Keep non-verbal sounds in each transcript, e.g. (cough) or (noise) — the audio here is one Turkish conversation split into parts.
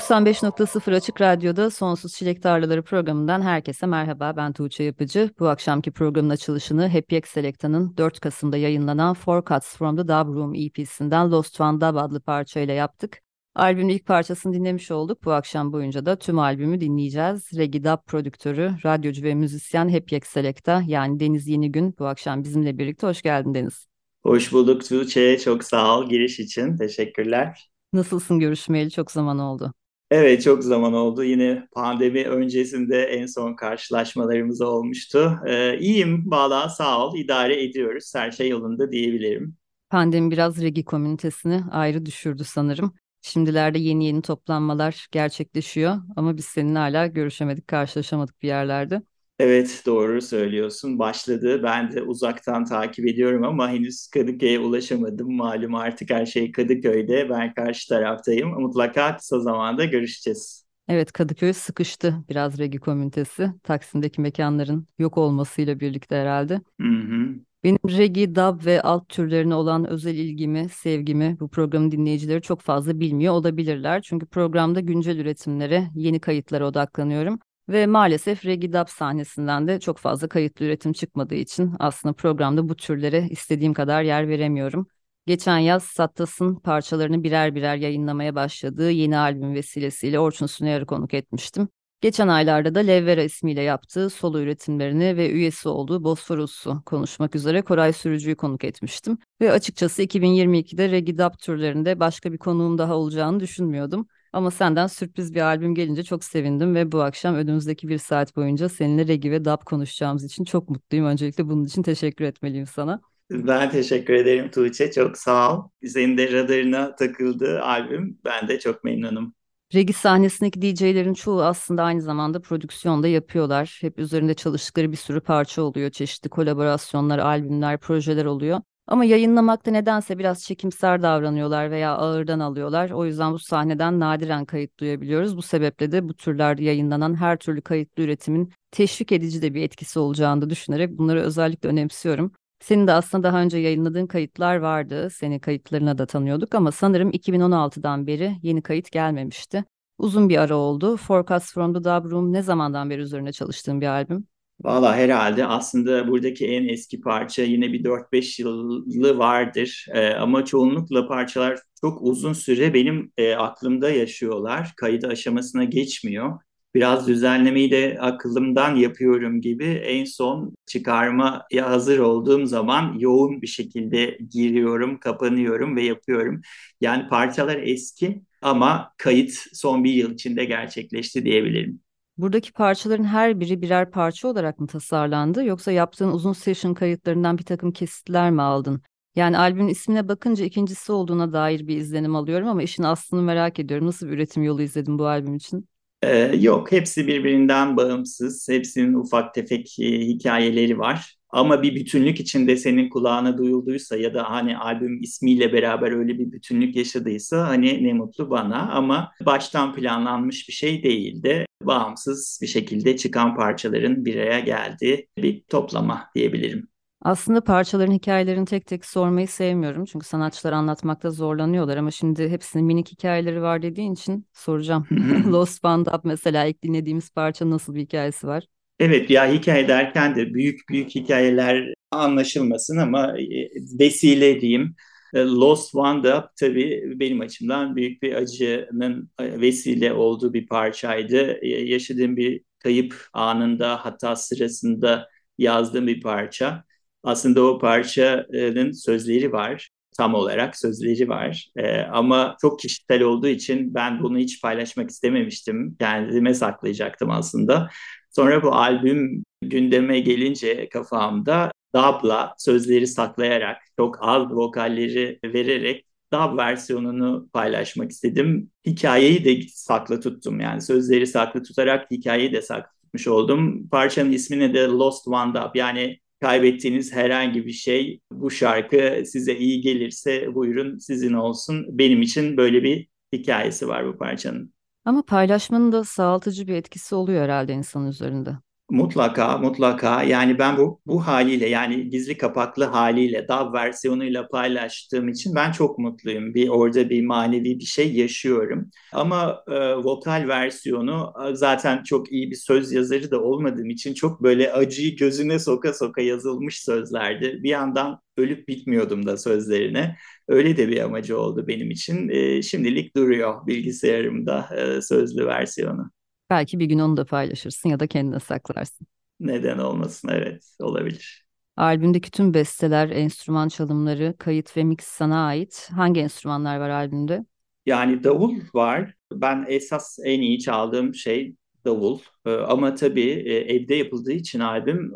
95.0 Açık Radyo'da Sonsuz Çilek Tarlaları programından herkese merhaba. Ben Tuğçe Yapıcı. Bu akşamki programın açılışını Happy X Selecta'nın 4 Kasım'da yayınlanan Four Cuts from the Dub Room EP'sinden Lost One Dub adlı parçayla yaptık. Albümün ilk parçasını dinlemiş olduk. Bu akşam boyunca da tüm albümü dinleyeceğiz. Reggae Dub prodüktörü, radyocu ve müzisyen Happy X Selecta yani Deniz Yeni Gün bu akşam bizimle birlikte. Hoş geldin Deniz. Hoş bulduk Tuğçe. Çok sağ ol giriş için. Teşekkürler. Nasılsın görüşmeyeli? Çok zaman oldu. Evet çok zaman oldu. Yine pandemi öncesinde en son karşılaşmalarımız olmuştu. Ee, iyiyim valla sağ ol. İdare ediyoruz. Her şey yolunda diyebilirim. Pandemi biraz regi komünitesini ayrı düşürdü sanırım. Şimdilerde yeni yeni toplanmalar gerçekleşiyor ama biz seninle hala görüşemedik, karşılaşamadık bir yerlerde. Evet doğru söylüyorsun. Başladı. Ben de uzaktan takip ediyorum ama henüz Kadıköy'e ulaşamadım. Malum artık her şey Kadıköy'de. Ben karşı taraftayım. Mutlaka kısa zamanda görüşeceğiz. Evet Kadıköy sıkıştı biraz regi komünitesi. Taksim'deki mekanların yok olmasıyla birlikte herhalde. Hı hı. Benim regi, dub ve alt türlerine olan özel ilgimi, sevgimi bu programın dinleyicileri çok fazla bilmiyor olabilirler. Çünkü programda güncel üretimlere, yeni kayıtlara odaklanıyorum. Ve maalesef Regidap sahnesinden de çok fazla kayıtlı üretim çıkmadığı için aslında programda bu türlere istediğim kadar yer veremiyorum. Geçen yaz Sattas'ın parçalarını birer birer yayınlamaya başladığı yeni albüm vesilesiyle Orçun Sunayar'ı konuk etmiştim. Geçen aylarda da Levvera ismiyle yaptığı solo üretimlerini ve üyesi olduğu Bosforus'u konuşmak üzere Koray Sürücü'yü konuk etmiştim. Ve açıkçası 2022'de Regidap türlerinde başka bir konuğum daha olacağını düşünmüyordum. Ama senden sürpriz bir albüm gelince çok sevindim ve bu akşam önümüzdeki bir saat boyunca seninle regi ve dub konuşacağımız için çok mutluyum. Öncelikle bunun için teşekkür etmeliyim sana. Ben teşekkür ederim Tuğçe. Çok sağ ol. Senin de radarına takıldığı albüm. Ben de çok memnunum. Regi sahnesindeki DJ'lerin çoğu aslında aynı zamanda prodüksiyonda yapıyorlar. Hep üzerinde çalıştıkları bir sürü parça oluyor. Çeşitli kolaborasyonlar, albümler, projeler oluyor. Ama yayınlamakta nedense biraz çekimser davranıyorlar veya ağırdan alıyorlar. O yüzden bu sahneden nadiren kayıt duyabiliyoruz. Bu sebeple de bu türlerde yayınlanan her türlü kayıtlı üretimin teşvik edici de bir etkisi olacağını düşünerek bunları özellikle önemsiyorum. Senin de aslında daha önce yayınladığın kayıtlar vardı. Seni kayıtlarına da tanıyorduk ama sanırım 2016'dan beri yeni kayıt gelmemişti. Uzun bir ara oldu. Forecast from the Dub Room ne zamandan beri üzerine çalıştığın bir albüm? Valla herhalde aslında buradaki en eski parça yine bir 4-5 yılı vardır. Ee, ama çoğunlukla parçalar çok uzun süre benim e, aklımda yaşıyorlar. Kayıt aşamasına geçmiyor. Biraz düzenlemeyi de aklımdan yapıyorum gibi en son çıkarmaya hazır olduğum zaman yoğun bir şekilde giriyorum, kapanıyorum ve yapıyorum. Yani parçalar eski ama kayıt son bir yıl içinde gerçekleşti diyebilirim. Buradaki parçaların her biri birer parça olarak mı tasarlandı yoksa yaptığın uzun session kayıtlarından bir takım kesitler mi aldın? Yani albümün ismine bakınca ikincisi olduğuna dair bir izlenim alıyorum ama işin aslını merak ediyorum. Nasıl bir üretim yolu izledin bu albüm için? Ee, yok, hepsi birbirinden bağımsız. Hepsinin ufak tefek e, hikayeleri var. Ama bir bütünlük içinde senin kulağına duyulduysa ya da hani albüm ismiyle beraber öyle bir bütünlük yaşadıysa hani ne mutlu bana ama baştan planlanmış bir şey değildi. Bağımsız bir şekilde çıkan parçaların bir araya geldiği bir toplama diyebilirim. Aslında parçaların hikayelerini tek tek sormayı sevmiyorum. Çünkü sanatçılar anlatmakta zorlanıyorlar ama şimdi hepsinin minik hikayeleri var dediğin için soracağım. (laughs) Lost Band Up mesela ilk dinlediğimiz parça nasıl bir hikayesi var? Evet ya hikaye derken de büyük büyük hikayeler anlaşılmasın ama e, vesile diyeyim. E, Lost Wanda tabii benim açımdan büyük bir acının e, vesile olduğu bir parçaydı. Yaşadığım bir kayıp anında hatta sırasında yazdığım bir parça. Aslında o parçanın sözleri var. Tam olarak sözleri var. E, ama çok kişisel olduğu için ben bunu hiç paylaşmak istememiştim. Kendime saklayacaktım aslında. Sonra bu albüm gündeme gelince kafamda dub'la sözleri saklayarak çok az vokalleri vererek dub versiyonunu paylaşmak istedim. Hikayeyi de saklı tuttum yani sözleri saklı tutarak hikayeyi de saklı tutmuş oldum. Parçanın ismine de Lost One Dub yani kaybettiğiniz herhangi bir şey bu şarkı size iyi gelirse buyurun sizin olsun. Benim için böyle bir hikayesi var bu parçanın. Ama paylaşmanın da sağaltıcı bir etkisi oluyor herhalde insanın üzerinde. Mutlaka, mutlaka. Yani ben bu bu haliyle yani gizli kapaklı haliyle DAV versiyonuyla paylaştığım için ben çok mutluyum. Bir orada bir manevi bir şey yaşıyorum. Ama e, vokal versiyonu e, zaten çok iyi bir söz yazarı da olmadığım için çok böyle acıyı gözüne soka soka yazılmış sözlerdi. Bir yandan ölüp bitmiyordum da sözlerine. Öyle de bir amacı oldu benim için. E, şimdilik duruyor bilgisayarımda e, sözlü versiyonu. Belki bir gün onu da paylaşırsın ya da kendine saklarsın. Neden olmasın evet olabilir. Albümdeki tüm besteler, enstrüman çalımları, kayıt ve mix sana ait. Hangi enstrümanlar var albümde? Yani davul var. Ben esas en iyi çaldığım şey davul. Ee, ama tabii e, evde yapıldığı için albüm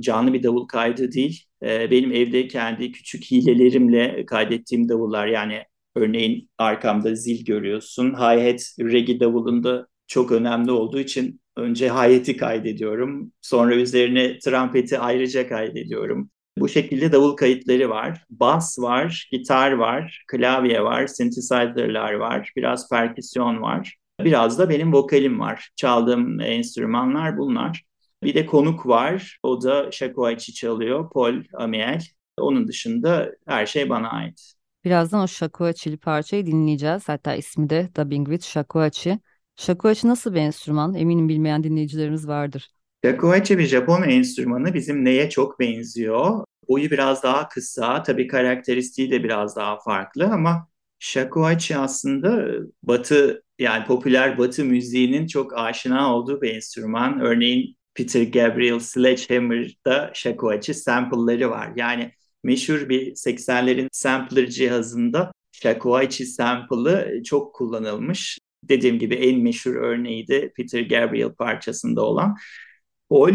canlı bir davul kaydı değil. Ee, benim evde kendi küçük hilelerimle kaydettiğim davullar yani örneğin arkamda zil görüyorsun. Hi-hat reggae davulunda çok önemli olduğu için önce hayeti kaydediyorum. Sonra üzerine trampeti ayrıca kaydediyorum. Bu şekilde davul kayıtları var. Bas var, gitar var, klavye var, synthesizer'lar var, biraz perküsyon var. Biraz da benim vokalim var. Çaldığım enstrümanlar bunlar. Bir de konuk var. O da shakuhachi çalıyor. Paul Amiel. Onun dışında her şey bana ait. Birazdan o shakuhachi'li parçayı dinleyeceğiz. Hatta ismi de Dubbing with Shakuhachi. Shakuhachi nasıl bir enstrüman? Eminim bilmeyen dinleyicilerimiz vardır. Shakuhachi bir Japon enstrümanı bizim neye çok benziyor? Boyu biraz daha kısa, tabii karakteristiği de biraz daha farklı ama shakuhachi aslında batı yani popüler batı müziğinin çok aşina olduğu bir enstrüman. Örneğin Peter Gabriel Sledgehammer'da shakuhachi sample'ları var. Yani meşhur bir 80'lerin sampler cihazında shakuhachi sample'ı çok kullanılmış dediğim gibi en meşhur örneği de Peter Gabriel parçasında olan. Paul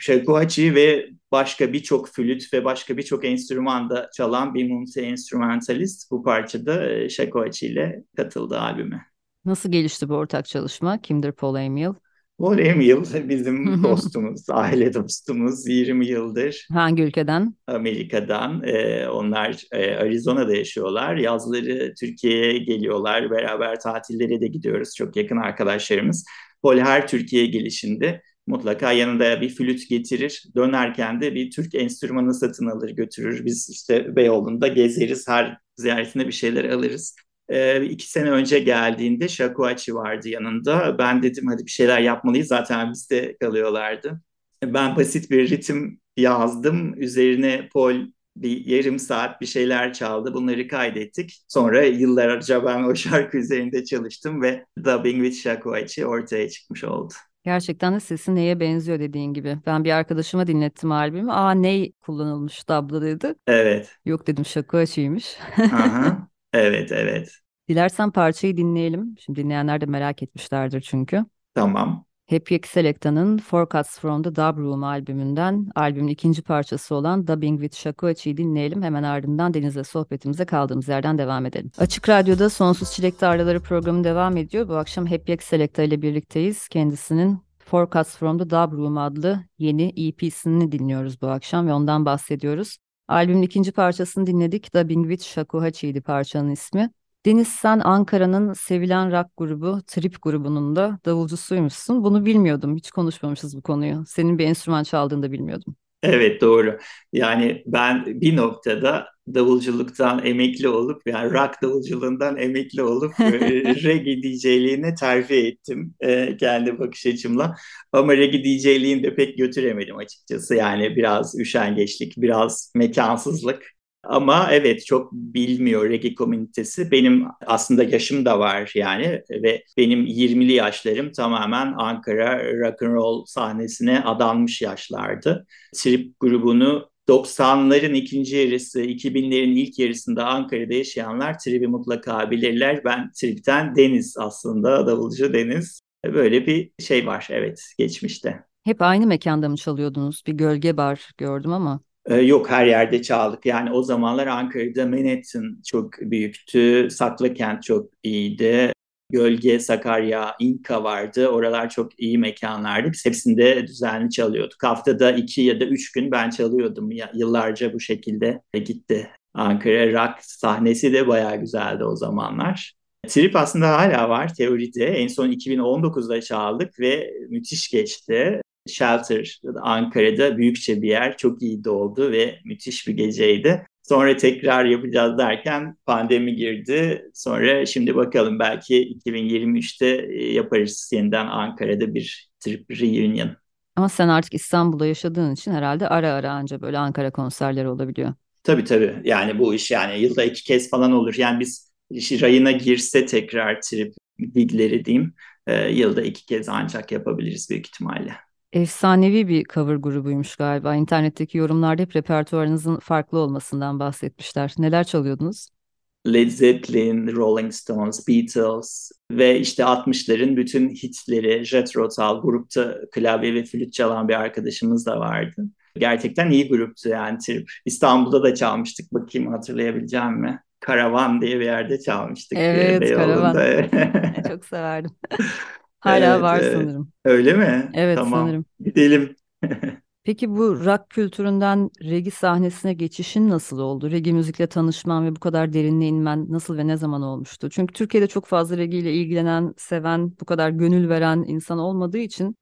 Shakuhachi ve başka birçok flüt ve başka birçok enstrümanda çalan bir multi-enstrümantalist bu parçada Shakuhachi ile katıldı albüme. Nasıl gelişti bu ortak çalışma? Kimdir Paul Emil? Paul Emil bizim dostumuz, aile dostumuz 20 yıldır. Hangi ülkeden? Amerika'dan. Ee, onlar e, Arizona'da yaşıyorlar. Yazları Türkiye'ye geliyorlar. Beraber tatillere de gidiyoruz. Çok yakın arkadaşlarımız. Paul her Türkiye'ye gelişinde mutlaka yanında bir flüt getirir. Dönerken de bir Türk enstrümanı satın alır götürür. Biz işte Beyoğlu'nda gezeriz. Her ziyaretinde bir şeyler alırız. E, iki sene önce geldiğinde Shakuhachi vardı yanında. Ben dedim hadi bir şeyler yapmalıyız. Zaten bizde kalıyorlardı. Ben basit bir ritim yazdım. Üzerine Paul bir yarım saat bir şeyler çaldı. Bunları kaydettik. Sonra yıllarca ben o şarkı üzerinde çalıştım ve Dubbing with Shakuhachi ortaya çıkmış oldu. Gerçekten de sesi neye benziyor dediğin gibi. Ben bir arkadaşıma dinlettim albümü. Aa ney kullanılmış tablo dedi. Evet. Yok dedim Shakuhachi'ymiş. Aha. Evet, evet. Dilersen parçayı dinleyelim. Şimdi dinleyenler de merak etmişlerdir çünkü. Tamam. Happy Selecta'nın Forecasts from the Dub Room albümünden albümün ikinci parçası olan Dubbing with Shakuhachi'yi dinleyelim. Hemen ardından Deniz'le sohbetimize kaldığımız yerden devam edelim. Açık Radyo'da Sonsuz Çilek'te Araları programı devam ediyor. Bu akşam Happy Selecta ile birlikteyiz. Kendisinin Forecasts from the Dub Room adlı yeni EP'sini dinliyoruz bu akşam ve ondan bahsediyoruz. Albümün ikinci parçasını dinledik. Dubbing with Shakuhachi'ydi parçanın ismi. Deniz sen Ankara'nın sevilen rock grubu Trip grubunun da davulcusuymuşsun. Bunu bilmiyordum. Hiç konuşmamışız bu konuyu. Senin bir enstrüman çaldığını da bilmiyordum. Evet doğru. Yani ben bir noktada davulculuktan emekli olup yani rock davulculuğundan emekli olup e, (laughs) reggae DJ'liğine terfi ettim e, kendi bakış açımla. Ama reggae DJ'liğini de pek götüremedim açıkçası. Yani biraz üşengeçlik, biraz mekansızlık. Ama evet çok bilmiyor reggae komünitesi. Benim aslında yaşım da var yani ve benim 20'li yaşlarım tamamen Ankara rock and roll sahnesine adanmış yaşlardı. Trip grubunu 90'ların ikinci yarısı, 2000'lerin ilk yarısında Ankara'da yaşayanlar Trip'i mutlaka bilirler. Ben Trip'ten Deniz aslında, davulcu Deniz. Böyle bir şey var evet geçmişte. Hep aynı mekanda mı çalıyordunuz? Bir gölge bar gördüm ama. Ee, yok her yerde çaldık. Yani o zamanlar Ankara'da Manhattan çok büyüktü. Saklıkent çok iyiydi. Gölge, Sakarya, İnka vardı. Oralar çok iyi mekanlardı. Biz hepsinde düzenli çalıyorduk. Haftada iki ya da üç gün ben çalıyordum. Yıllarca bu şekilde gitti. Ankara rock sahnesi de bayağı güzeldi o zamanlar. Trip aslında hala var teoride. En son 2019'da çaldık ve müthiş geçti. Shelter Ankara'da büyükçe bir yer. Çok iyi doldu ve müthiş bir geceydi. Sonra tekrar yapacağız derken pandemi girdi. Sonra şimdi bakalım belki 2023'te e, yaparız yeniden Ankara'da bir trip reunion. Ama sen artık İstanbul'da yaşadığın için herhalde ara ara anca böyle Ankara konserleri olabiliyor. Tabii tabii. Yani bu iş yani yılda iki kez falan olur. Yani biz rayına girse tekrar trip gigleri diyeyim. E, yılda iki kez ancak yapabiliriz büyük ihtimalle. Efsanevi bir cover grubuymuş galiba. İnternetteki yorumlarda hep repertuarınızın farklı olmasından bahsetmişler. Neler çalıyordunuz? Led Zeppelin, Rolling Stones, Beatles ve işte 60'ların bütün hitleri, Jethro Tull grupta klavye ve flüt çalan bir arkadaşımız da vardı. Gerçekten iyi gruptu yani Trip. İstanbul'da da çalmıştık bakayım hatırlayabileceğim mi? Karavan diye bir yerde çalmıştık. Evet, Karavan. (laughs) Çok severdim. (laughs) Hala evet, var evet. sanırım. Öyle mi? Evet tamam. sanırım. Gidelim. (laughs) Peki bu rock kültüründen regi sahnesine geçişin nasıl oldu? Regi müzikle tanışman ve bu kadar derinine inmen nasıl ve ne zaman olmuştu? Çünkü Türkiye'de çok fazla regi ile ilgilenen, seven, bu kadar gönül veren insan olmadığı için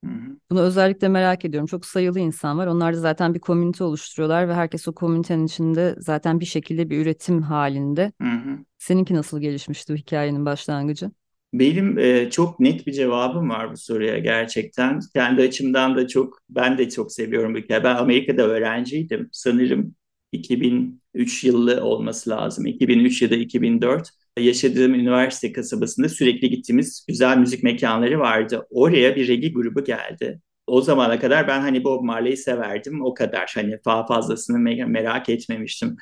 bunu özellikle merak ediyorum. Çok sayılı insan var. Onlar da zaten bir komünite oluşturuyorlar ve herkes o komünitenin içinde zaten bir şekilde bir üretim halinde. Hı hı. Seninki nasıl gelişmişti hikayenin başlangıcı? Benim e, çok net bir cevabım var bu soruya gerçekten. Kendi açımdan da çok, ben de çok seviyorum hikayeyi. Ben Amerika'da öğrenciydim. Sanırım 2003 yılı olması lazım. 2003 ya da 2004. Yaşadığım üniversite kasabasında sürekli gittiğimiz güzel müzik mekanları vardı. Oraya bir regi grubu geldi. O zamana kadar ben hani Bob Marley'i severdim. O kadar hani daha fazlasını merak etmemiştim.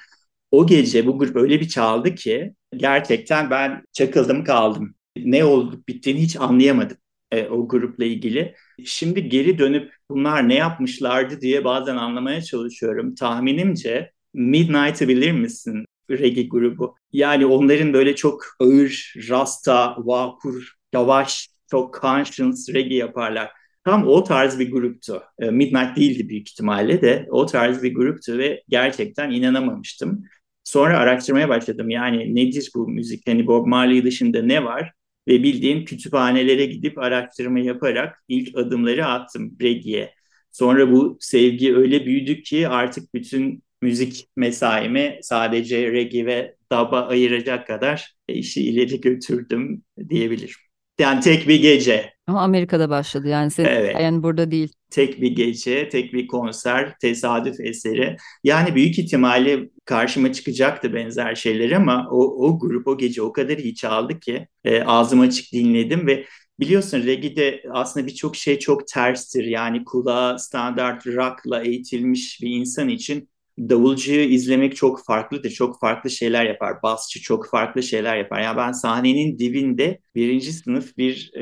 O gece bu grup öyle bir çaldı ki gerçekten ben çakıldım kaldım ne olup bittiğini hiç anlayamadım e, o grupla ilgili. Şimdi geri dönüp bunlar ne yapmışlardı diye bazen anlamaya çalışıyorum. Tahminimce Midnight'ı bilir misin? Reggae grubu. Yani onların böyle çok ağır, rasta, vakur, yavaş, çok conscious reggae yaparlar. Tam o tarz bir gruptu. E, Midnight değildi büyük ihtimalle de o tarz bir gruptu ve gerçekten inanamamıştım. Sonra araştırmaya başladım. Yani nedir bu müzik? Hani Bob Marley dışında ne var? Ve bildiğin kütüphanelere gidip araştırma yaparak ilk adımları attım reggae'ye. Sonra bu sevgi öyle büyüdü ki artık bütün müzik mesaimi sadece reggae ve dub'a ayıracak kadar işi ileri götürdüm diyebilirim. Yani tek bir gece. Ama Amerika'da başladı yani senin evet. yani burada değil. Tek bir gece, tek bir konser, tesadüf eseri. Yani büyük ihtimalle karşıma çıkacaktı benzer şeyler ama o, o grup o gece o kadar iyi çaldı ki e, ağzım açık dinledim ve biliyorsun reggae'de aslında birçok şey çok terstir. Yani kulağa standart rock'la eğitilmiş bir insan için davulcuyu izlemek çok farklıdır. Çok farklı şeyler yapar. Basçı çok farklı şeyler yapar. Yani ben sahnenin dibinde birinci sınıf bir e,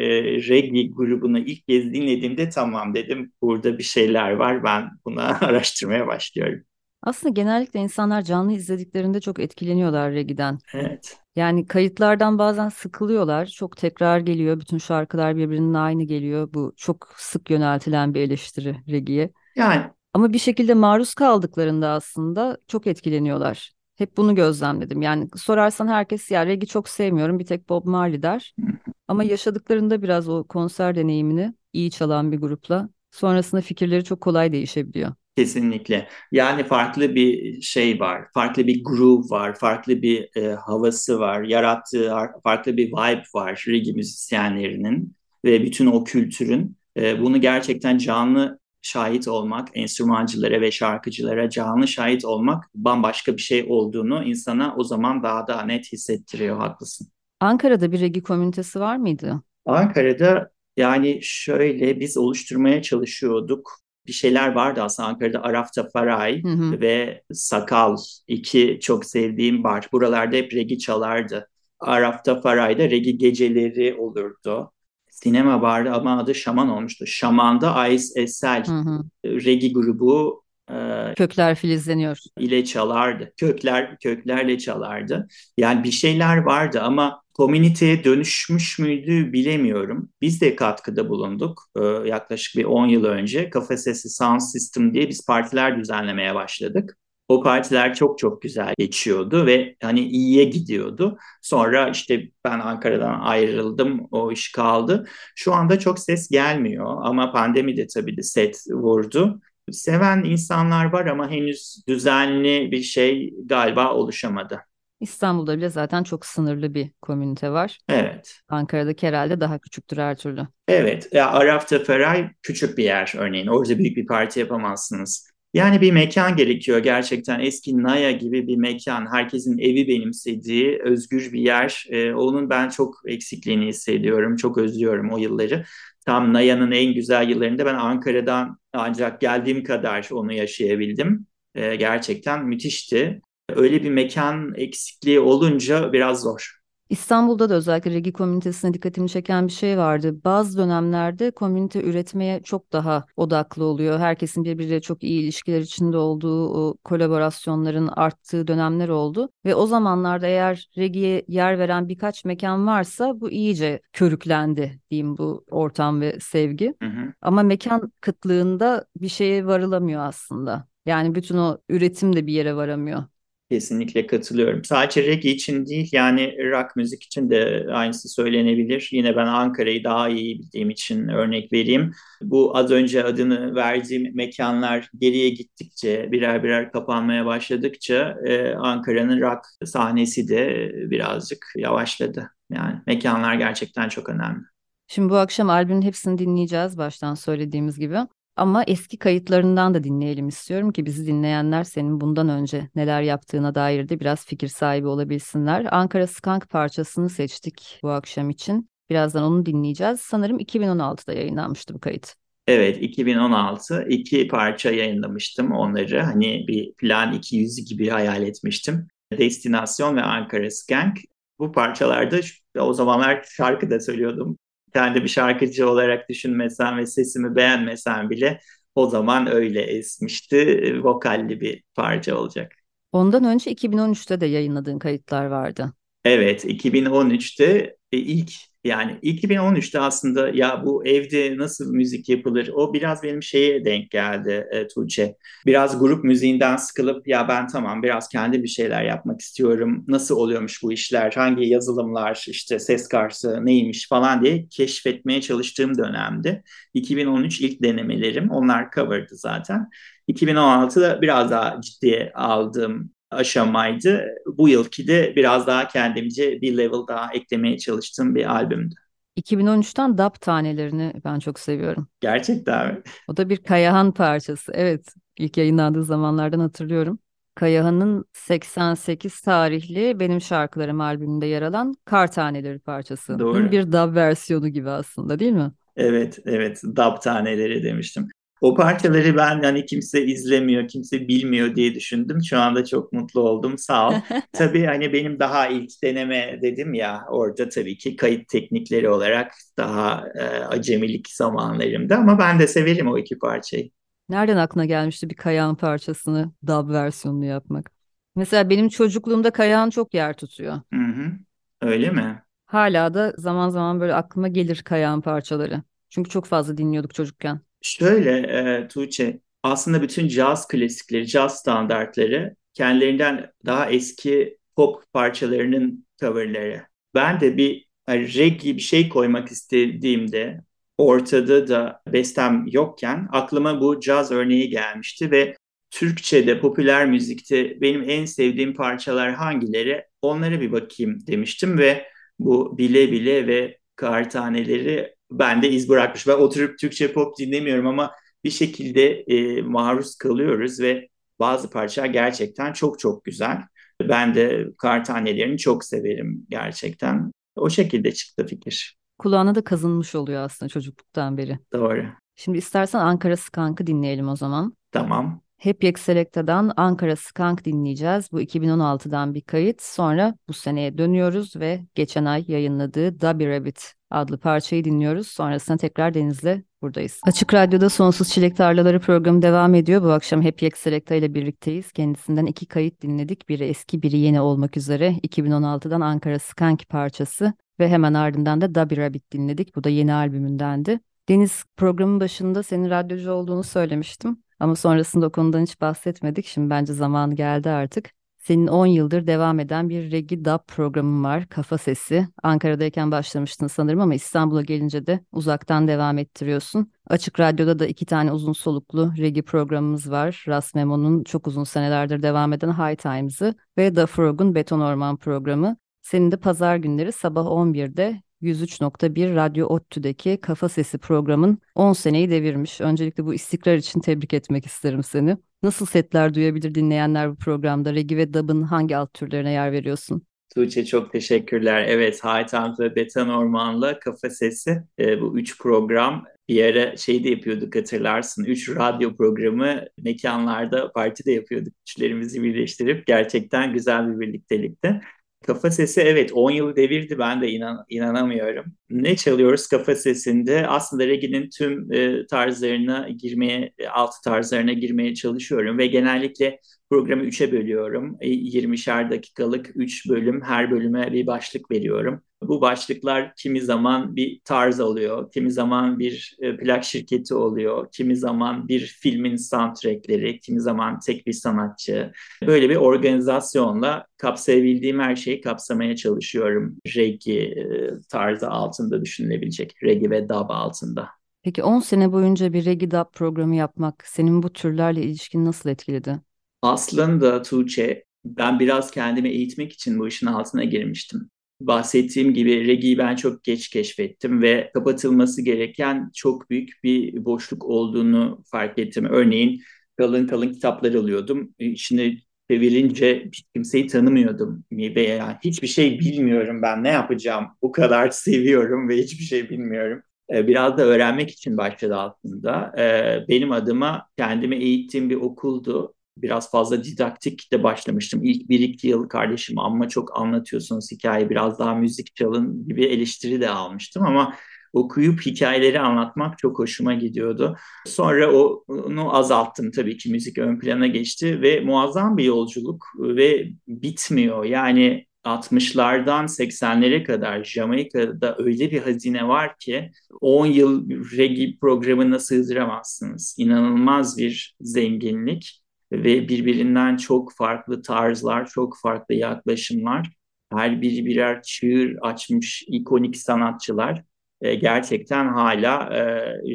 reggae grubunu ilk kez dinlediğimde tamam dedim burada bir şeyler var. Ben buna (laughs) araştırmaya başlıyorum. Aslında genellikle insanlar canlı izlediklerinde çok etkileniyorlar reggae'den. Evet. Yani kayıtlardan bazen sıkılıyorlar. Çok tekrar geliyor. Bütün şarkılar birbirinin aynı geliyor. Bu çok sık yöneltilen bir eleştiri reggae'ye. Yani ama bir şekilde maruz kaldıklarında aslında çok etkileniyorlar. Hep bunu gözlemledim. Yani sorarsan herkes ya reggae çok sevmiyorum bir tek Bob Marley der. Ama yaşadıklarında biraz o konser deneyimini iyi çalan bir grupla sonrasında fikirleri çok kolay değişebiliyor. Kesinlikle. Yani farklı bir şey var, farklı bir groove var, farklı bir e, havası var, yarattığı farklı bir vibe var reggae müzisyenlerinin ve bütün o kültürün. E, bunu gerçekten canlı şahit olmak, enstrümancılara ve şarkıcılara canlı şahit olmak bambaşka bir şey olduğunu insana o zaman daha da net hissettiriyor, haklısın. Ankara'da bir regi komünitesi var mıydı? Ankara'da yani şöyle biz oluşturmaya çalışıyorduk. bir şeyler vardı aslında Ankara'da Arafta Faray Hı hı. ve Sakal iki çok sevdiğim bar. Buralarda hep regi çalardı. Arafta Faray'da regi geceleri olurdu. Sinema vardı ama adı Şaman olmuştu. Şaman'da Ais Esel Hı hı. regi grubu e, Kökler filizleniyor. ile çalardı. Kökler köklerle çalardı. Yani bir şeyler vardı ama komüniteye dönüşmüş müydü bilemiyorum. Biz de katkıda bulunduk. Ee, yaklaşık bir 10 yıl önce Kafa Sesi Sound System diye biz partiler düzenlemeye başladık. O partiler çok çok güzel geçiyordu ve hani iyiye gidiyordu. Sonra işte ben Ankara'dan ayrıldım, o iş kaldı. Şu anda çok ses gelmiyor ama pandemi de tabii de set vurdu. Seven insanlar var ama henüz düzenli bir şey galiba oluşamadı. İstanbul'da bile zaten çok sınırlı bir komünite var. Evet. Ankara'daki herhalde daha küçüktür her türlü. Evet. Ya Arafta Feray küçük bir yer örneğin. Orada büyük bir parti yapamazsınız. Yani bir mekan gerekiyor gerçekten. Eski Naya gibi bir mekan. Herkesin evi benimsediği özgür bir yer. Ee, onun ben çok eksikliğini hissediyorum. Çok özlüyorum o yılları. Tam Naya'nın en güzel yıllarında ben Ankara'dan ancak geldiğim kadar onu yaşayabildim. Ee, gerçekten müthişti. Öyle bir mekan eksikliği olunca biraz zor. İstanbul'da da özellikle regi komünitesine dikkatimi çeken bir şey vardı. Bazı dönemlerde komünite üretmeye çok daha odaklı oluyor. Herkesin birbiriyle çok iyi ilişkiler içinde olduğu, o kolaborasyonların arttığı dönemler oldu. Ve o zamanlarda eğer regiye yer veren birkaç mekan varsa bu iyice körüklendi diyeyim bu ortam ve sevgi. Hı hı. Ama mekan kıtlığında bir şeye varılamıyor aslında. Yani bütün o üretim de bir yere varamıyor. Kesinlikle katılıyorum. Sadece reggae için değil yani rock müzik için de aynısı söylenebilir. Yine ben Ankara'yı daha iyi bildiğim için örnek vereyim. Bu az önce adını verdiğim mekanlar geriye gittikçe birer birer kapanmaya başladıkça e, Ankara'nın rock sahnesi de birazcık yavaşladı. Yani mekanlar gerçekten çok önemli. Şimdi bu akşam albümün hepsini dinleyeceğiz baştan söylediğimiz gibi. Ama eski kayıtlarından da dinleyelim istiyorum ki bizi dinleyenler senin bundan önce neler yaptığına dair de biraz fikir sahibi olabilsinler. Ankara Skunk parçasını seçtik bu akşam için. Birazdan onu dinleyeceğiz. Sanırım 2016'da yayınlanmıştı bu kayıt. Evet 2016 iki parça yayınlamıştım onları. Hani bir plan 200 gibi hayal etmiştim. Destinasyon ve Ankara Skank. Bu parçalarda o zamanlar şarkı da söylüyordum kendi bir şarkıcı olarak düşünmesem ve sesimi beğenmesem bile o zaman öyle esmişti. Vokalli bir parça olacak. Ondan önce 2013'te de yayınladığın kayıtlar vardı. Evet, 2013'te ilk yani 2013'te aslında ya bu evde nasıl müzik yapılır o biraz benim şeye denk geldi e, Tuğçe. Biraz grup müziğinden sıkılıp ya ben tamam biraz kendi bir şeyler yapmak istiyorum. Nasıl oluyormuş bu işler? Hangi yazılımlar işte ses kartı neymiş falan diye keşfetmeye çalıştığım dönemde. 2013 ilk denemelerim onlar cover'dı zaten. 2016'da biraz daha ciddiye aldığım aşamaydı. Bu yılki de biraz daha kendimce bir level daha eklemeye çalıştığım bir albümdü. 2013'ten DAP tanelerini ben çok seviyorum. Gerçekten mi? O da bir Kayahan parçası. Evet, ilk yayınlandığı zamanlardan hatırlıyorum. Kayahan'ın 88 tarihli Benim Şarkılarım albümünde yer alan Kar Taneleri parçası. Doğru. Bir dub versiyonu gibi aslında değil mi? Evet, evet. Dub taneleri demiştim. O parçaları ben hani kimse izlemiyor, kimse bilmiyor diye düşündüm. Şu anda çok mutlu oldum. Sağ ol. (laughs) tabii hani benim daha ilk deneme dedim ya orada tabii ki kayıt teknikleri olarak daha e, acemilik zamanlarımda ama ben de severim o iki parçayı. Nereden aklına gelmişti bir Kayahan parçasını dub versiyonunu yapmak? Mesela benim çocukluğumda Kayahan çok yer tutuyor. Hı hı. Öyle mi? Hala da zaman zaman böyle aklıma gelir Kayahan parçaları. Çünkü çok fazla dinliyorduk çocukken. Şöyle e, Tuğçe, aslında bütün caz klasikleri, caz standartları kendilerinden daha eski pop parçalarının coverları. Ben de bir yani reggae bir şey koymak istediğimde ortada da bestem yokken aklıma bu caz örneği gelmişti ve Türkçe'de, popüler müzikte benim en sevdiğim parçalar hangileri? Onlara bir bakayım demiştim ve bu Bile Bile ve Kar Taneleri bende iz bırakmış. Ben oturup Türkçe pop dinlemiyorum ama bir şekilde e, maruz kalıyoruz ve bazı parçalar gerçekten çok çok güzel. Ben de kar tanelerini çok severim gerçekten. O şekilde çıktı fikir. Kulağına da kazınmış oluyor aslında çocukluktan beri. Doğru. Şimdi istersen Ankara Skank'ı dinleyelim o zaman. Tamam. Hep Yek Selecta'dan Ankara Skank dinleyeceğiz. Bu 2016'dan bir kayıt. Sonra bu seneye dönüyoruz ve geçen ay yayınladığı Dubby Rabbit adlı parçayı dinliyoruz. Sonrasında tekrar Deniz'le buradayız. Açık Radyo'da Sonsuz Çilek Tarlaları programı devam ediyor. Bu akşam Hep Yek Selecta ile birlikteyiz. Kendisinden iki kayıt dinledik. Biri eski biri yeni olmak üzere. 2016'dan Ankara Skank parçası ve hemen ardından da Dubby Rabbit dinledik. Bu da yeni albümündendi. Deniz programın başında senin radyocu olduğunu söylemiştim. Ama sonrasında o konudan hiç bahsetmedik. Şimdi bence zamanı geldi artık. Senin 10 yıldır devam eden bir Regi Dub programın var. Kafa Sesi. Ankara'dayken başlamıştın sanırım ama İstanbul'a gelince de uzaktan devam ettiriyorsun. Açık Radyo'da da iki tane uzun soluklu Regi programımız var. Ras Memo'nun çok uzun senelerdir devam eden High Times'ı ve The Frog'un Beton Orman programı. Senin de pazar günleri sabah 11'de 103.1 Radyo ODTÜ'deki Kafa Sesi programın 10 seneyi devirmiş. Öncelikle bu istikrar için tebrik etmek isterim seni. Nasıl setler duyabilir dinleyenler bu programda? Regi ve Dub'ın hangi alt türlerine yer veriyorsun? Tuğçe çok teşekkürler. Evet, High Times ve Beton Orman'la Kafa Sesi e, bu üç program bir ara şey de yapıyorduk hatırlarsın. Üç radyo programı mekanlarda partide yapıyorduk. Güçlerimizi birleştirip gerçekten güzel bir birliktelikti. Kafa sesi evet 10 yılı devirdi ben de inan, inanamıyorum. Ne çalıyoruz kafa sesinde? Aslında reggae'nin tüm e, tarzlarına girmeye, alt tarzlarına girmeye çalışıyorum ve genellikle programı 3'e bölüyorum. E, 20'şer dakikalık 3 bölüm, her bölüme bir başlık veriyorum. Bu başlıklar kimi zaman bir tarz oluyor, kimi zaman bir e, plak şirketi oluyor, kimi zaman bir filmin soundtrackleri, kimi zaman tek bir sanatçı. Böyle bir organizasyonla kapsayabildiğim her şeyi kapsamaya çalışıyorum. Reggae e, tarzı altında düşünülebilecek, reggae ve dub altında. Peki 10 sene boyunca bir reggae dub programı yapmak senin bu türlerle ilişkini nasıl etkiledi? Aslında Tuğçe ben biraz kendimi eğitmek için bu işin altına girmiştim bahsettiğim gibi regi'yi ben çok geç keşfettim ve kapatılması gereken çok büyük bir boşluk olduğunu fark ettim. Örneğin kalın kalın kitaplar alıyordum. İçine çevirince kimseyi tanımıyordum ve yani hiçbir şey bilmiyorum ben ne yapacağım. O kadar (laughs) seviyorum ve hiçbir şey bilmiyorum. Ee, biraz da öğrenmek için başladı aslında. Ee, benim adıma kendimi eğittiğim bir okuldu biraz fazla didaktik de başlamıştım. İlk bir iki yıl kardeşim amma çok anlatıyorsunuz hikaye biraz daha müzik çalın gibi eleştiri de almıştım ama okuyup hikayeleri anlatmak çok hoşuma gidiyordu. Sonra onu azalttım tabii ki müzik ön plana geçti ve muazzam bir yolculuk ve bitmiyor. Yani 60'lardan 80'lere kadar Jamaika'da öyle bir hazine var ki 10 yıl reggae programına sığdıramazsınız. İnanılmaz bir zenginlik ve birbirinden çok farklı tarzlar, çok farklı yaklaşımlar. Her biri birer çığır açmış ikonik sanatçılar. E, gerçekten hala e,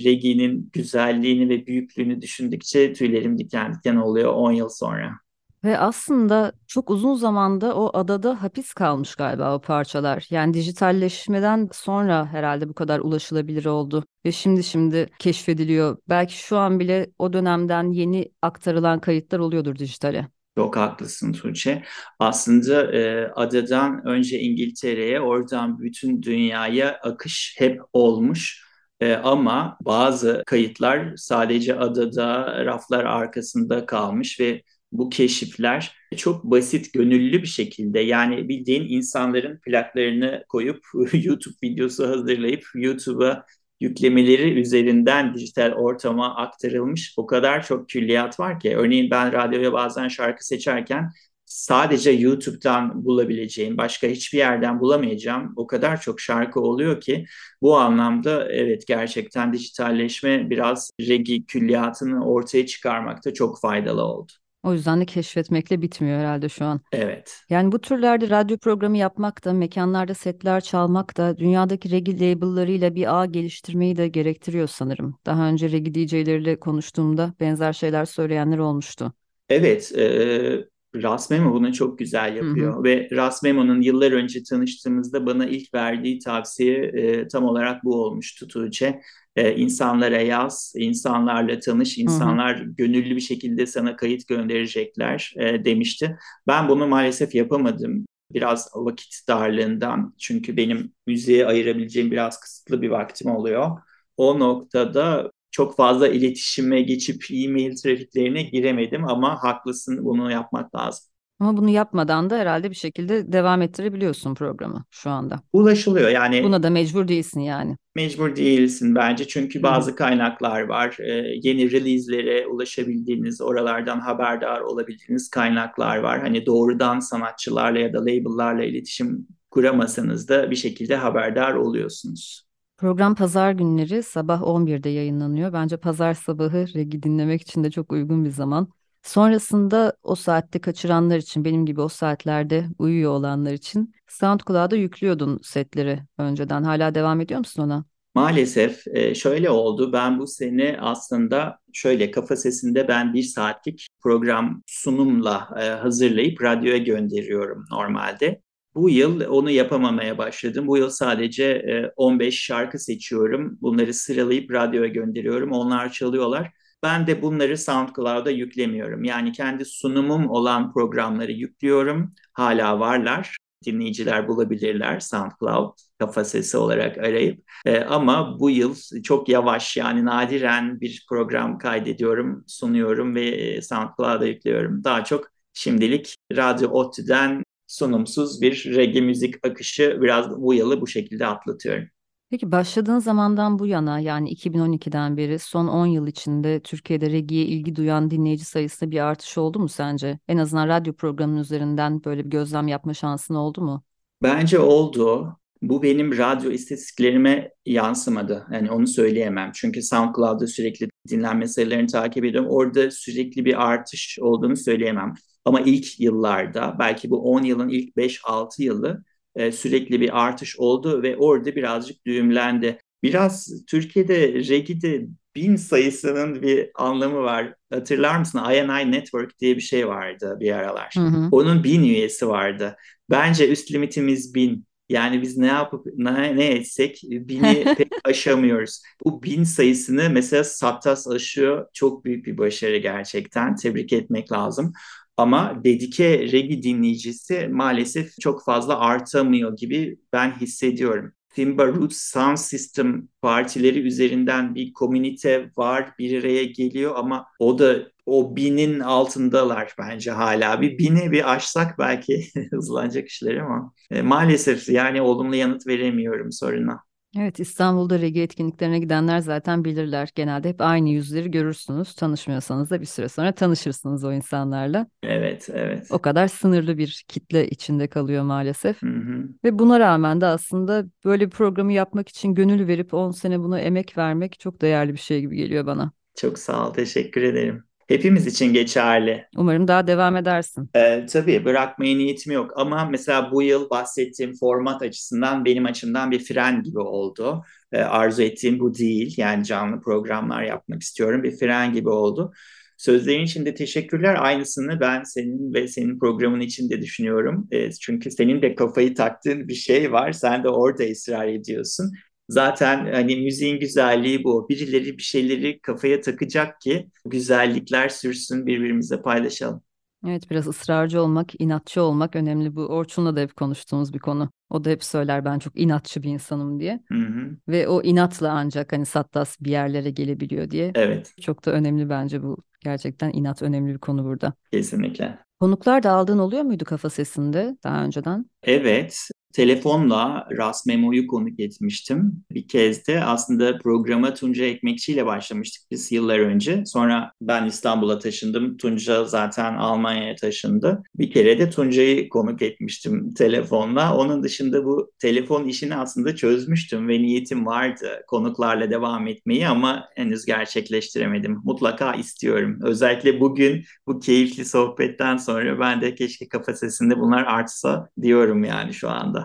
reggae'nin güzelliğini ve büyüklüğünü düşündükçe tüylerim diken diken oluyor 10 yıl sonra. Ve aslında çok uzun zamanda o adada hapis kalmış galiba o parçalar. Yani dijitalleşmeden sonra herhalde bu kadar ulaşılabilir oldu. Ve şimdi şimdi keşfediliyor. Belki şu an bile o dönemden yeni aktarılan kayıtlar oluyordur dijitale. Çok haklısın Tuğçe. Aslında e, adadan önce İngiltere'ye, oradan bütün dünyaya akış hep olmuş. E, ama bazı kayıtlar sadece adada raflar arkasında kalmış ve bu keşifler çok basit, gönüllü bir şekilde yani bildiğin insanların plaklarını koyup (laughs) YouTube videosu hazırlayıp YouTube'a yüklemeleri üzerinden dijital ortama aktarılmış o kadar çok külliyat var ki. Örneğin ben radyoya bazen şarkı seçerken sadece YouTube'dan bulabileceğim, başka hiçbir yerden bulamayacağım o kadar çok şarkı oluyor ki bu anlamda evet gerçekten dijitalleşme biraz regi külliyatını ortaya çıkarmakta çok faydalı oldu. O yüzden de keşfetmekle bitmiyor herhalde şu an. Evet. Yani bu türlerde radyo programı yapmak da, mekanlarda setler çalmak da dünyadaki regi label'larıyla bir ağ geliştirmeyi de gerektiriyor sanırım. Daha önce regi DJ'leriyle konuştuğumda benzer şeyler söyleyenler olmuştu. Evet, e, Rasmemo bunu çok güzel yapıyor hı hı. ve Rasmemo'nun yıllar önce tanıştığımızda bana ilk verdiği tavsiye e, tam olarak bu olmuştu Tuğçe. E, insanlara yaz, insanlarla tanış, insanlar hı hı. gönüllü bir şekilde sana kayıt gönderecekler e, demişti. Ben bunu maalesef yapamadım. Biraz vakit darlığından çünkü benim müziğe ayırabileceğim biraz kısıtlı bir vaktim oluyor. O noktada çok fazla iletişime geçip e-mail trafiklerine giremedim ama haklısın bunu yapmak lazım. Ama bunu yapmadan da herhalde bir şekilde devam ettirebiliyorsun programı şu anda. Ulaşılıyor yani. Buna da mecbur değilsin yani. Mecbur değilsin bence çünkü bazı kaynaklar var. Ee, yeni release'lere ulaşabildiğiniz, oralardan haberdar olabildiğiniz kaynaklar var. Hani doğrudan sanatçılarla ya da label'larla iletişim kuramasanız da bir şekilde haberdar oluyorsunuz. Program pazar günleri sabah 11'de yayınlanıyor. Bence pazar sabahı regi dinlemek için de çok uygun bir zaman. Sonrasında o saatte kaçıranlar için, benim gibi o saatlerde uyuyor olanlar için SoundCloud'a yüklüyordun setleri önceden. Hala devam ediyor musun ona? Maalesef e, şöyle oldu. Ben bu sene aslında şöyle kafa sesinde ben bir saatlik program sunumla e, hazırlayıp radyoya gönderiyorum normalde. Bu yıl onu yapamamaya başladım. Bu yıl sadece 15 e, şarkı seçiyorum. Bunları sıralayıp radyoya gönderiyorum. Onlar çalıyorlar. Ben de bunları SoundCloud'a yüklemiyorum. Yani kendi sunumum olan programları yüklüyorum. Hala varlar. Dinleyiciler bulabilirler SoundCloud kafa sesi olarak arayıp. Ee, ama bu yıl çok yavaş yani nadiren bir program kaydediyorum, sunuyorum ve e, SoundCloud'a yüklüyorum. Daha çok şimdilik Radyo ODTÜ'den sunumsuz bir reggae müzik akışı biraz bu yılı bu şekilde atlatıyorum. Peki başladığın zamandan bu yana yani 2012'den beri son 10 yıl içinde Türkiye'de reggae'ye ilgi duyan dinleyici sayısında bir artış oldu mu sence? En azından radyo programının üzerinden böyle bir gözlem yapma şansın oldu mu? Bence oldu. Bu benim radyo istatistiklerime yansımadı. Yani onu söyleyemem. Çünkü SoundCloud'da sürekli dinlenme sayılarını takip ediyorum. Orada sürekli bir artış olduğunu söyleyemem. Ama ilk yıllarda belki bu 10 yılın ilk 5-6 yılı e, sürekli bir artış oldu ve orada birazcık düğümlendi. Biraz Türkiye'de reggae'de bin sayısının bir anlamı var. Hatırlar mısın? INI Network diye bir şey vardı bir aralar. Hı hı. Onun bin üyesi vardı. Bence üst limitimiz bin. Yani biz ne yapıp ne, ne etsek bini (laughs) pek aşamıyoruz. Bu bin sayısını mesela Sattas aşıyor. Çok büyük bir başarı gerçekten. Tebrik etmek lazım. Ama dedike reggae dinleyicisi maalesef çok fazla artamıyor gibi ben hissediyorum. Timba Roots Sound System partileri üzerinden bir komünite var, bir araya geliyor ama o da o binin altındalar bence hala. Bir bini bir aşsak belki (laughs) hızlanacak işler ama e, maalesef yani olumlu yanıt veremiyorum soruna. Evet İstanbul'da reggae etkinliklerine gidenler zaten bilirler. Genelde hep aynı yüzleri görürsünüz. Tanışmıyorsanız da bir süre sonra tanışırsınız o insanlarla. Evet, evet. O kadar sınırlı bir kitle içinde kalıyor maalesef. Hı hı. Ve buna rağmen de aslında böyle bir programı yapmak için gönül verip 10 sene buna emek vermek çok değerli bir şey gibi geliyor bana. Çok sağ ol, teşekkür ederim. Hepimiz için geçerli. Umarım daha devam edersin. Ee, tabii bırakmaya niyetim yok ama mesela bu yıl bahsettiğim format açısından benim açımdan bir fren gibi oldu. Ee, arzu ettiğim bu değil. Yani canlı programlar yapmak istiyorum. Bir fren gibi oldu. Sözlerin için de teşekkürler. Aynısını ben senin ve senin programın için de düşünüyorum. E, çünkü senin de kafayı taktığın bir şey var. Sen de orada ısrar ediyorsun. Zaten hani müziğin güzelliği bu. Birileri bir şeyleri kafaya takacak ki güzellikler sürsün birbirimize paylaşalım. Evet biraz ısrarcı olmak, inatçı olmak önemli. Bu Orçun'la da hep konuştuğumuz bir konu. O da hep söyler ben çok inatçı bir insanım diye. Hı hı. Ve o inatla ancak hani Sattas bir yerlere gelebiliyor diye. Evet. Çok da önemli bence bu. Gerçekten inat önemli bir konu burada. Kesinlikle. Konuklar da aldığın oluyor muydu kafa sesinde daha önceden? Evet, telefonla Ras Memo'yu konuk etmiştim. Bir kez de aslında programa Tunca Ekmekçi ile başlamıştık biz yıllar önce. Sonra ben İstanbul'a taşındım. Tunca zaten Almanya'ya taşındı. Bir kere de Tunca'yı konuk etmiştim telefonla. Onun dışında bu telefon işini aslında çözmüştüm ve niyetim vardı konuklarla devam etmeyi ama henüz gerçekleştiremedim. Mutlaka istiyorum. Özellikle bugün bu keyifli sohbetten sonra ben de keşke kafa bunlar artsa diyorum yani şu anda.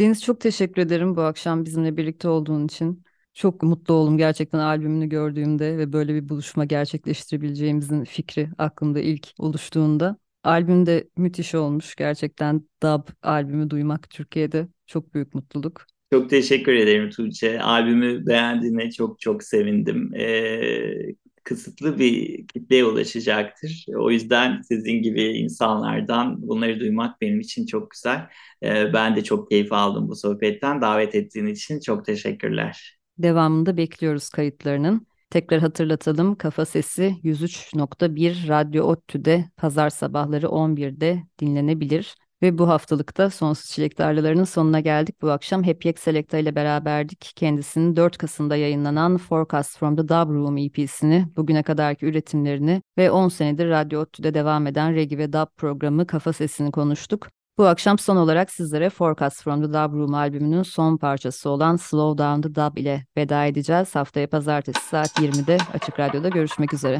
Deniz çok teşekkür ederim bu akşam bizimle birlikte olduğun için. Çok mutlu oldum gerçekten albümünü gördüğümde ve böyle bir buluşma gerçekleştirebileceğimizin fikri aklımda ilk oluştuğunda. Albüm de müthiş olmuş. Gerçekten dub albümü duymak Türkiye'de çok büyük mutluluk. Çok teşekkür ederim Tuğçe. Albümü beğendiğine çok çok sevindim. Ee, kısıtlı bir kitleye ulaşacaktır. O yüzden sizin gibi insanlardan bunları duymak benim için çok güzel. Ee, ben de çok keyif aldım bu sohbetten. Davet ettiğin için çok teşekkürler. Devamında bekliyoruz kayıtlarının. Tekrar hatırlatalım Kafa Sesi 103.1 Radyo ODTÜ'de pazar sabahları 11'de dinlenebilir. Ve bu haftalıkta Sonsuz Çilek Tarlalarının sonuna geldik. Bu akşam Hep Yek Selecta ile beraberdik. Kendisinin 4 Kasım'da yayınlanan Forecast from the Dub Room EP'sini, bugüne kadarki üretimlerini ve 10 senedir Radyo ODTÜ'de devam eden Regi ve Dub programı Kafa Sesi'ni konuştuk. Bu akşam son olarak sizlere Forecast from the Dub Room albümünün son parçası olan Slow Down the Dub ile veda edeceğiz. Haftaya pazartesi saat 20'de Açık Radyo'da görüşmek üzere.